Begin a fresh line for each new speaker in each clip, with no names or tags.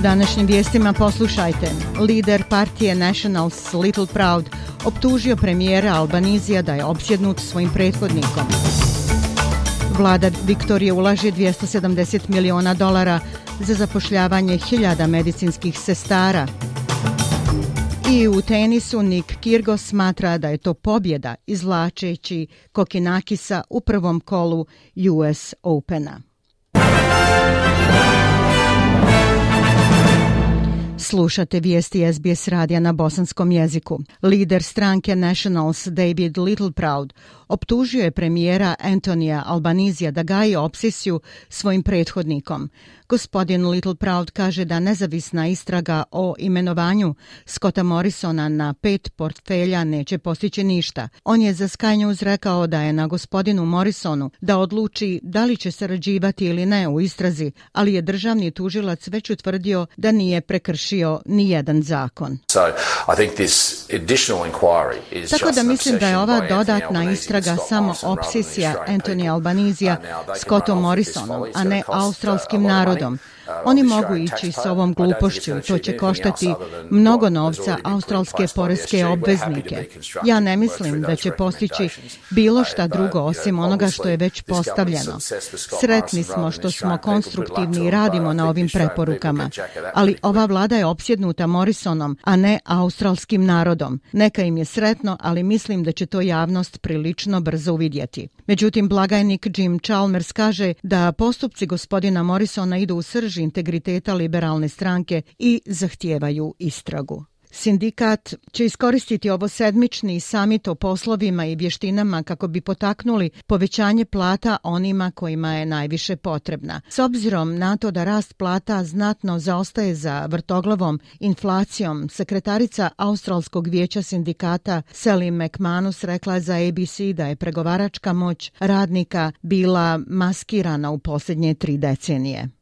U današnjim vijestima poslušajte. Lider partije Nationals Little Proud optužio premijera Albanizija da je opsjednut svojim prethodnikom. Vlada Viktorije ulaže 270 miliona dolara za zapošljavanje hiljada medicinskih sestara. I u tenisu Nik Kirgo smatra da je to pobjeda izvlačeći Kokinakisa u prvom kolu US Opena. Slušate vijesti SBS radija na bosanskom jeziku. Lider stranke Nationals David Littleproud optužio je premijera Antonija Albanizija da gaje obsesiju svojim prethodnikom. Gospodin Littleproud kaže da nezavisna istraga o imenovanju Scotta Morrisona na pet portfelja neće postići ništa. On je za Sky News rekao da je na gospodinu Morrisonu da odluči da li će sarađivati ili ne u istrazi, ali je državni tužilac već utvrdio da nije prekršio ni jedan zakon. So, I think this additional inquiry is Tako da mislim da je ova dodatna istraga samo obsesija Anthony Albanizija Scottom Morrisonom, a ne australskim narodom narodom. Oni mogu ići s ovom glupošću, to će koštati mnogo novca australske poreske obveznike. Ja ne mislim da će postići bilo šta drugo osim onoga što je već postavljeno. Sretni smo što smo konstruktivni i radimo na ovim preporukama, ali ova vlada je opsjednuta Morrisonom, a ne australskim narodom. Neka im je sretno, ali mislim da će to javnost prilično brzo uvidjeti. Međutim, blagajnik Jim Chalmers kaže da postupci gospodina Morrisona idu u srži integriteta liberalne stranke i zahtijevaju istragu. Sindikat će iskoristiti ovo sedmični samit o poslovima i vještinama kako bi potaknuli povećanje plata onima kojima je najviše potrebna. S obzirom na to da rast plata znatno zaostaje za vrtoglavom inflacijom, sekretarica Australskog vijeća sindikata Sally McManus rekla za ABC da je pregovaračka moć radnika bila maskirana u posljednje tri decenije.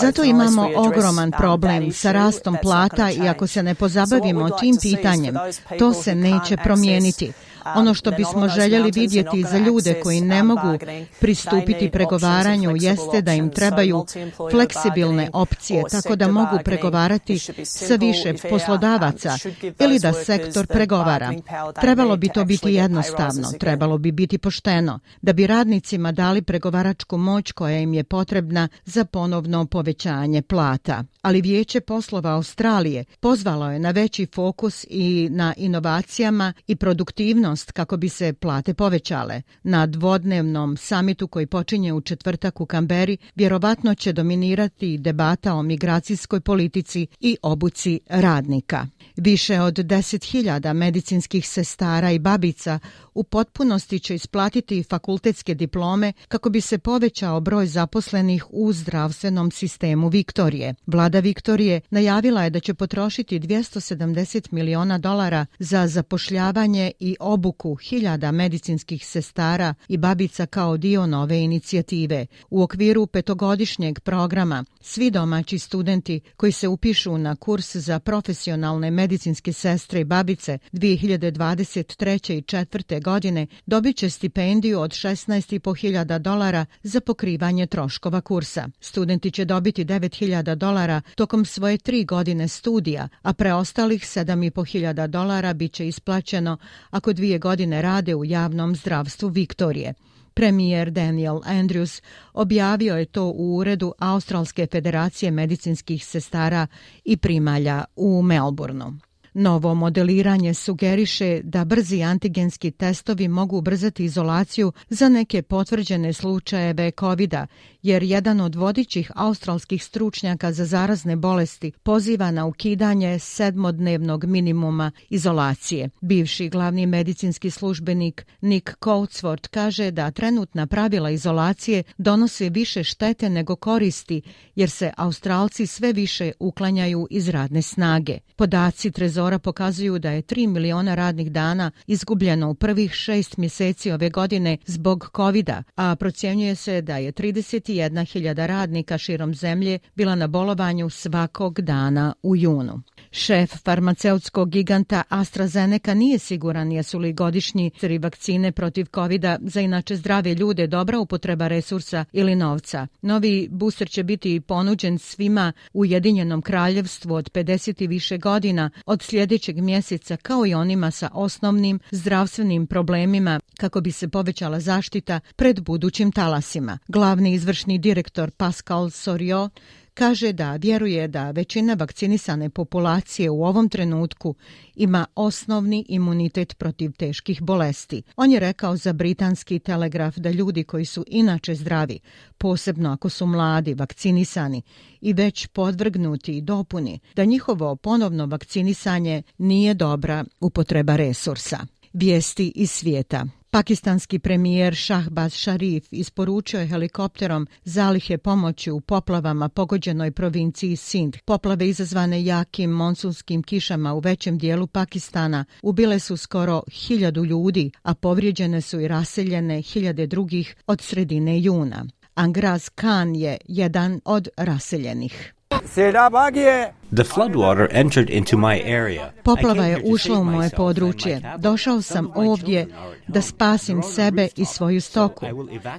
Zato imamo ogroman problem sa rastom plata i ako se ne pozabavimo tim pitanjem, to se neće promijeniti. Ono što bismo željeli vidjeti za ljude koji ne mogu pristupiti pregovaranju jeste da im trebaju fleksibilne opcije tako da mogu pregovarati sa više poslodavaca ili da sektor pregovara. Trebalo bi to biti jednostavno, trebalo bi biti pošteno, da bi radnicima dali pregovaračku moć koja im je potrebna za ponovno povećanje plata. Ali Vijeće poslova Australije pozvalo je na veći fokus i na inovacijama i produktivnost aktivnost kako bi se plate povećale. Na dvodnevnom samitu koji počinje u četvrtak u Kamberi vjerovatno će dominirati debata o migracijskoj politici i obuci radnika. Više od 10.000 medicinskih sestara i babica u potpunosti će isplatiti fakultetske diplome kako bi se povećao broj zaposlenih u zdravstvenom sistemu Viktorije. Vlada Viktorije najavila je da će potrošiti 270 miliona dolara za zapošljavanje i obuku hiljada medicinskih sestara i babica kao dio nove inicijative. U okviru petogodišnjeg programa svi domaći studenti koji se upišu na kurs za profesionalne medicinske sestre i babice 2023. i 4 godine dobit će stipendiju od 16.500 dolara za pokrivanje troškova kursa. Studenti će dobiti 9.000 dolara tokom svoje tri godine studija, a preostalih 7.500 dolara bit će isplaćeno ako dvije godine rade u javnom zdravstvu Viktorije. Premijer Daniel Andrews objavio je to u uredu Australske federacije medicinskih sestara i primalja u Melbourneu. Novo modeliranje sugeriše da brzi antigenski testovi mogu ubrzati izolaciju za neke potvrđene slučajeve covid jer jedan od vodićih australskih stručnjaka za zarazne bolesti poziva na ukidanje sedmodnevnog minimuma izolacije. Bivši glavni medicinski službenik Nick Coatsworth kaže da trenutna pravila izolacije donose više štete nego koristi, jer se Australci sve više uklanjaju iz radne snage. Podaci Trezora pokazuju da je 3 miliona radnih dana izgubljeno u prvih šest mjeseci ove godine zbog covid a procjenjuje se da je 31.000 radnika širom zemlje bila na bolovanju svakog dana u junu. Šef farmaceutskog giganta AstraZeneca nije siguran jesu li godišnji tri vakcine protiv covid za inače zdrave ljude dobra upotreba resursa ili novca. Novi booster će biti ponuđen svima u Jedinjenom kraljevstvu od 50 i više godina od sljedećeg mjeseca kao i onima sa osnovnim zdravstvenim problemima kako bi se povećala zaštita pred budućim talasima. Glavni izvršni direktor Pascal Sorio kaže da vjeruje da većina vakcinisane populacije u ovom trenutku ima osnovni imunitet protiv teških bolesti. On je rekao za britanski telegraf da ljudi koji su inače zdravi, posebno ako su mladi, vakcinisani i već podvrgnuti i dopuni, da njihovo ponovno vakcinisanje nije dobra upotreba resursa. Vijesti iz svijeta. Pakistanski premijer Shahbaz Sharif isporučio je helikopterom zalihe pomoći u poplavama pogođenoj provinciji Sindh. Poplave izazvane jakim monsunskim kišama u većem dijelu Pakistana ubile su skoro hiljadu ljudi, a povrijeđene su i raseljene hiljade drugih od sredine juna. Angraz Khan je jedan od raseljenih.
The floodwater entered into my area.
Poplava je ušla u moje područje. Došao sam ovdje da spasim sebe i svoju stoku.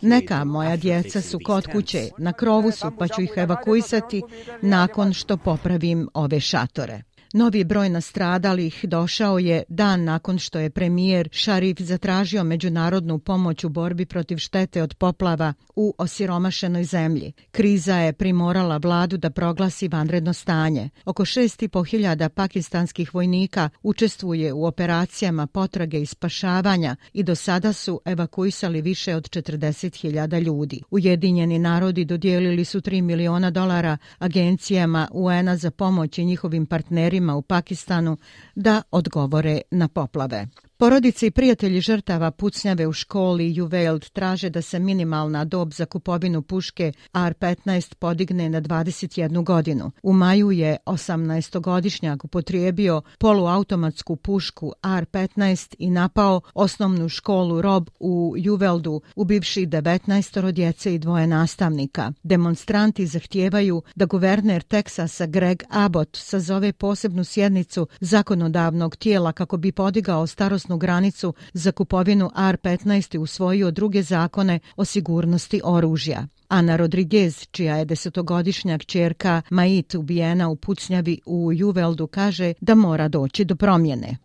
Neka moja djeca su kod kuće, na krovu su pa ću ih evakuisati nakon što popravim ove šatore. Novi broj nastradalih došao je dan nakon što je premijer Šarif zatražio međunarodnu pomoć u borbi protiv štete od poplava u osiromašenoj zemlji. Kriza je primorala vladu da proglasi vanredno stanje. Oko 6.500 pakistanskih vojnika učestvuje u operacijama potrage i spašavanja i do sada su evakuisali više od 40.000 ljudi. Ujedinjeni narodi dodijelili su 3 miliona dolara agencijama UN-a za pomoć i njihovim partnerima u Pakistanu da odgovore na poplave. Porodice i prijatelji žrtava pucnjave u školi Juveld traže da se minimalna dob za kupovinu puške R-15 podigne na 21 godinu. U maju je 18-godišnjak upotrijebio poluautomatsku pušku R-15 i napao osnovnu školu Rob u Juveldu, ubivši 19 djece i dvoje nastavnika. Demonstranti zahtijevaju da guverner Teksasa Greg Abbott sazove posebnu sjednicu zakonodavnog tijela kako bi podigao starost starosnu granicu za kupovinu R-15 i usvojio druge zakone o sigurnosti oružja. Ana Rodriguez, čija je desetogodišnja čerka Mait ubijena u pucnjavi u Juveldu, kaže da mora doći do promjene.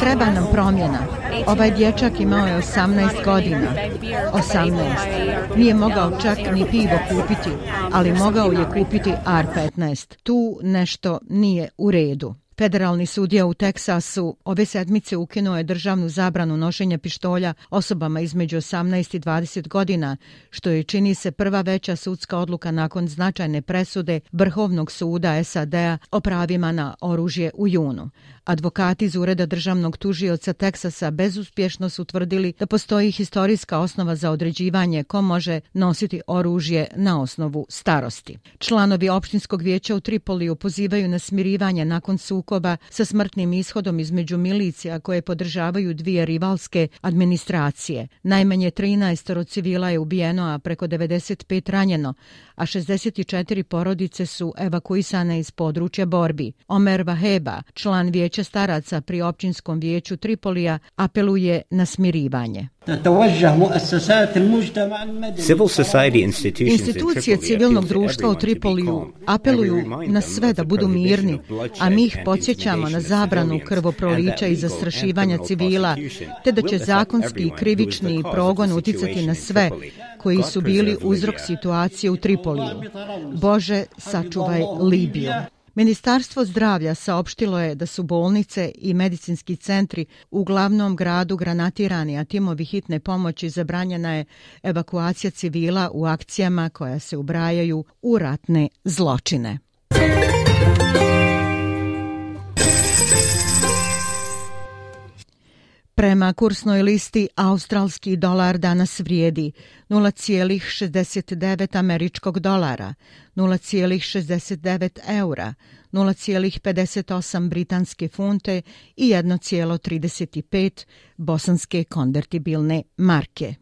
Treba nam promjena. Ovaj dječak imao je 18 godina. 18. Nije mogao čak ni pivo kupiti, ali mogao je kupiti R-15. Tu nešto nije u redu. Federalni sudija u Teksasu ove sedmice ukinuo je državnu zabranu nošenja pištolja osobama između 18 i 20 godina, što je čini se prva veća sudska odluka nakon značajne presude Vrhovnog suda SAD-a o pravima na oružje u junu. Advokati iz Ureda državnog tužioca Teksasa bezuspješno su tvrdili da postoji historijska osnova za određivanje ko može nositi oružje na osnovu starosti. Članovi opštinskog vijeća u Tripoliju pozivaju na smirivanje nakon sukoba sa smrtnim ishodom između milicija koje podržavaju dvije rivalske administracije. Najmanje 13 civila je ubijeno, a preko 95 ranjeno, a 64 porodice su evakuisane iz područja borbi. Omer Vaheba, član vijeća staraca pri općinskom vijeću Tripolija, apeluje na smirivanje. Institucije civilnog društva u Tripoliju apeluju na sve da budu mirni, a mi ih podsjećamo na zabranu krvoprolića i zastrašivanja civila, te da će zakonski i krivični progon uticati na sve koji su bili uzrok situacije u Tripoliju. Bože, sačuvaj Libiju. Ministarstvo zdravlja saopštilo je da su bolnice i medicinski centri u glavnom gradu granatirani, a timovi hitne pomoći zabranjena je evakuacija civila u akcijama koja se ubrajaju u ratne zločine. Prema kursnoj listi, australski dolar danas vrijedi 0,69 američkog dolara, 0,69 eura, 0,58 britanske funte i 1,35 bosanske konvertibilne marke.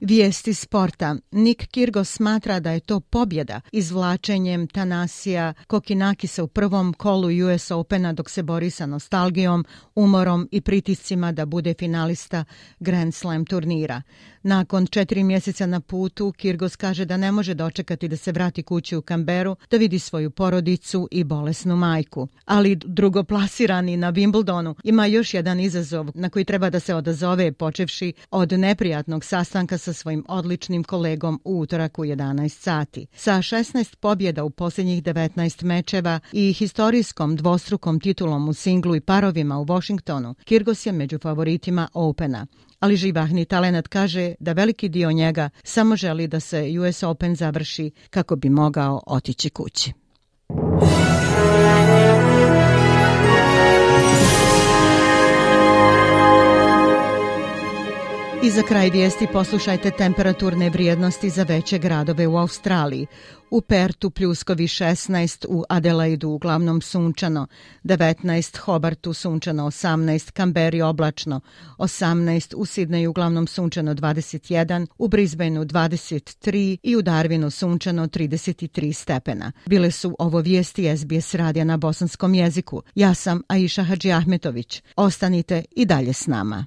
Vijesti sporta. Nik Kirgo smatra da je to pobjeda izvlačenjem Tanasija Kokinakisa u prvom kolu US Opena dok se bori sa nostalgijom, umorom i pritiscima da bude finalista Grand Slam turnira. Nakon četiri mjeseca na putu, Kirgos kaže da ne može dočekati da se vrati kući u Kamberu, da vidi svoju porodicu i bolesnu majku. Ali drugoplasirani na Wimbledonu ima još jedan izazov na koji treba da se odazove počevši od neprijatnog sastanka sa svojim odličnim kolegom u utorak u 11 sati. Sa 16 pobjeda u posljednjih 19 mečeva i historijskom dvostrukom titulom u singlu i parovima u Washingtonu, Kirgos je među favoritima Opena ali živahni talenat kaže da veliki dio njega samo želi da se US Open završi kako bi mogao otići kući. I za kraj vijesti poslušajte temperaturne vrijednosti za veće gradove u Australiji. U Pertu pljuskovi 16, u Adelaidu uglavnom sunčano, 19, Hobartu sunčano 18, Kamberi oblačno 18, u Sidneju uglavnom sunčano 21, u Brisbaneu 23 i u Darwinu sunčano 33 stepena. Bile su ovo vijesti SBS radija na bosanskom jeziku. Ja sam Aisha Hadži Ahmetović. Ostanite i dalje s nama.